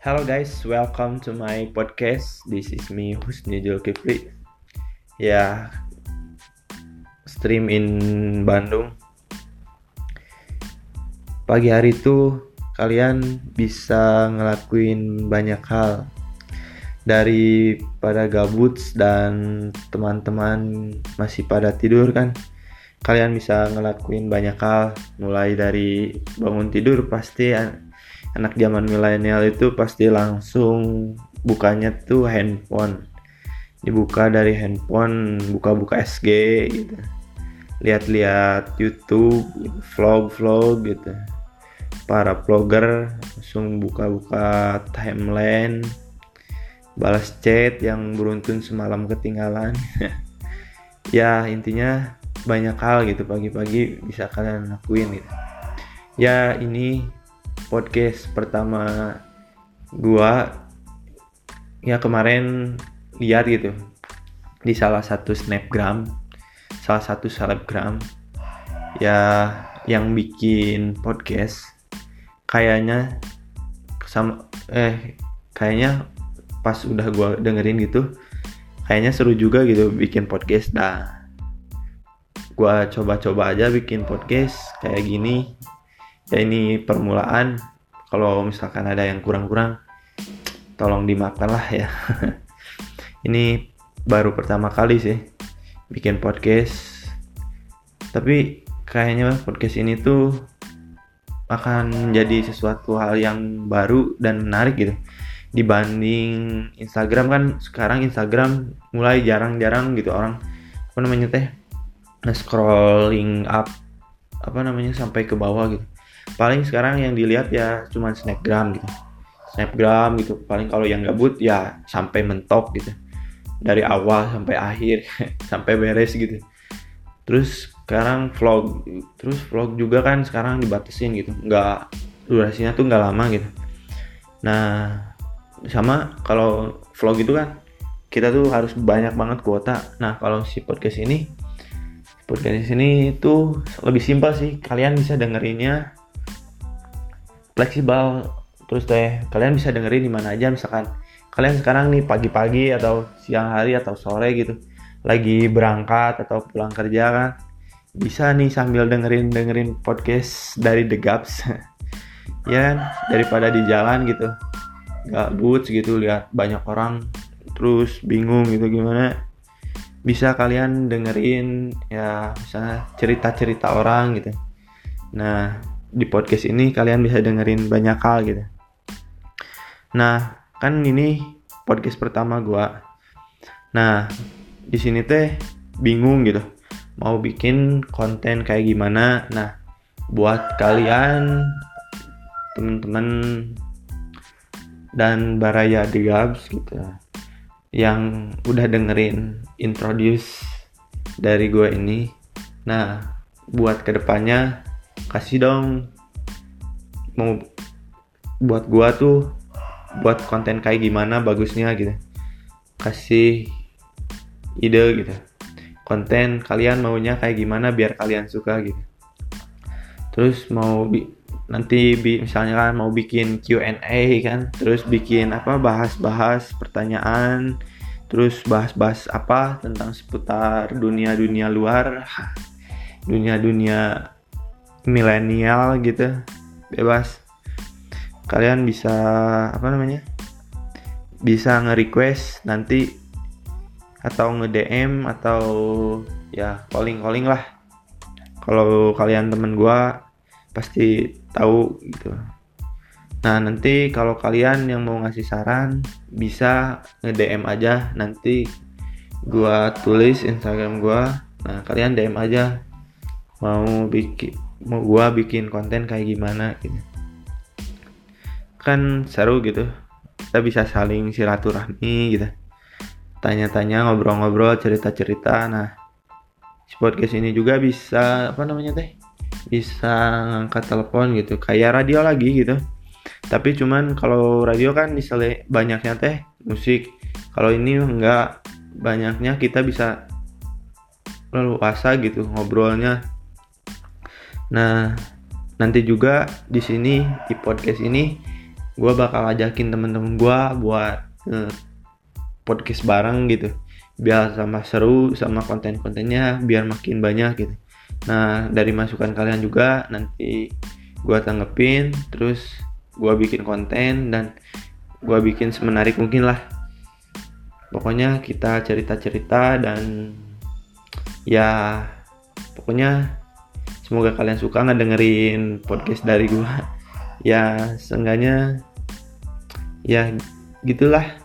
Hello guys, welcome to my podcast. This is me Husni Julkifli. Ya, stream in Bandung. Pagi hari itu kalian bisa ngelakuin banyak hal dari pada gabut dan teman-teman masih pada tidur kan kalian bisa ngelakuin banyak hal mulai dari bangun tidur pasti anak zaman milenial itu pasti langsung bukanya tuh handphone. Dibuka dari handphone buka-buka SG gitu. Lihat-lihat YouTube vlog-vlog gitu. Para vlogger langsung buka-buka timeline balas chat yang beruntun semalam ketinggalan. Ya intinya banyak hal gitu pagi-pagi bisa kalian lakuin gitu. Ya ini podcast pertama gua ya kemarin lihat gitu di salah satu snapgram salah satu selebgram ya yang bikin podcast kayaknya sama eh kayaknya pas udah gua dengerin gitu kayaknya seru juga gitu bikin podcast. Dah gua coba-coba aja bikin podcast kayak gini ya ini permulaan. Kalau misalkan ada yang kurang-kurang tolong dimakan lah ya. Ini baru pertama kali sih bikin podcast. Tapi kayaknya podcast ini tuh akan menjadi sesuatu hal yang baru dan menarik gitu. Dibanding Instagram kan sekarang Instagram mulai jarang-jarang gitu orang apa namanya teh scrolling up apa namanya sampai ke bawah gitu paling sekarang yang dilihat ya cuma snapgram gitu. Snapgram gitu. Paling kalau yang gabut ya sampai mentok gitu. Dari awal sampai akhir sampai beres gitu. Terus sekarang vlog terus vlog juga kan sekarang dibatasin gitu. Nggak durasinya tuh nggak lama gitu. Nah sama kalau vlog itu kan kita tuh harus banyak banget kuota. Nah kalau si podcast ini podcast ini tuh lebih simpel sih. Kalian bisa dengerinnya fleksibel. Terus deh kalian bisa dengerin di mana aja misalkan kalian sekarang nih pagi-pagi atau siang hari atau sore gitu lagi berangkat atau pulang kerja kan bisa nih sambil dengerin dengerin podcast dari The Gaps ya daripada di jalan gitu gabut gitu lihat banyak orang terus bingung gitu gimana. Bisa kalian dengerin ya misalnya cerita-cerita orang gitu. Nah di podcast ini kalian bisa dengerin banyak hal gitu. Nah kan ini podcast pertama gua. Nah di sini teh bingung gitu. Mau bikin konten kayak gimana? Nah buat kalian teman-teman dan Baraya The Gabs gitu yang udah dengerin introduce dari gue ini. Nah buat ke depannya kasih dong. Mau buat gue tuh buat konten kayak gimana bagusnya gitu. Kasih ide gitu. Konten kalian maunya kayak gimana biar kalian suka gitu. Terus mau nanti bi misalnya kan mau bikin Q&A kan terus bikin apa bahas-bahas pertanyaan terus bahas-bahas apa tentang seputar dunia-dunia luar. Dunia-dunia milenial gitu bebas. Kalian bisa apa namanya bisa nge-request nanti atau nge-DM atau ya calling-calling lah. Kalau kalian temen gua pasti tahu gitu. Nah nanti kalau kalian yang mau ngasih saran bisa nge DM aja. Nanti gua tulis Instagram gua. Nah kalian DM aja. Mau bikin mau gua bikin konten kayak gimana gitu. Kan seru gitu. Kita bisa saling silaturahmi gitu. Tanya-tanya ngobrol-ngobrol cerita-cerita. Nah podcast ini juga bisa apa namanya teh? Bisa ngangkat telepon gitu. Kayak radio lagi gitu. Tapi cuman kalau radio kan misalnya banyaknya teh musik. Kalau ini enggak banyaknya kita bisa leluasa gitu ngobrolnya nah nanti juga di sini di podcast ini gue bakal ajakin temen-temen gue buat uh, podcast bareng gitu. Biar sama seru sama konten-kontennya biar makin banyak gitu. Nah dari masukan kalian juga nanti gue tanggepin terus gue bikin konten dan gue bikin semenarik mungkin lah. Pokoknya kita cerita-cerita dan ya pokoknya semoga kalian suka ngedengerin podcast dari gue ya seenggaknya ya gitulah.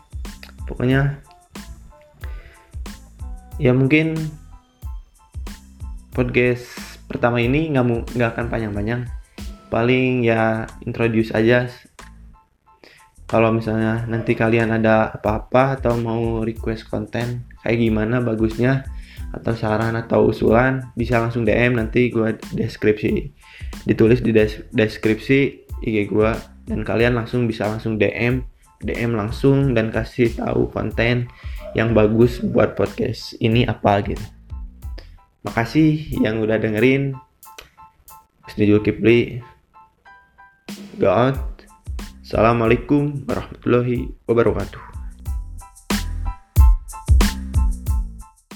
Pokoknya ya mungkin podcast pertama ini nggak nggak akan panjang-panjang. Paling ya introduce aja. Kalau misalnya nanti kalian ada apa-apa atau mau request konten kayak gimana bagusnya atau saran atau usulan bisa langsung DM nanti gue deskripsi ditulis di des deskripsi IG gue dan kalian langsung bisa langsung DM DM langsung dan kasih tahu konten yang bagus buat podcast ini apa gitu. Makasih yang udah dengerin. Studio Kipli. Go. Assalamualaikum warahmatullahi wabarakatuh.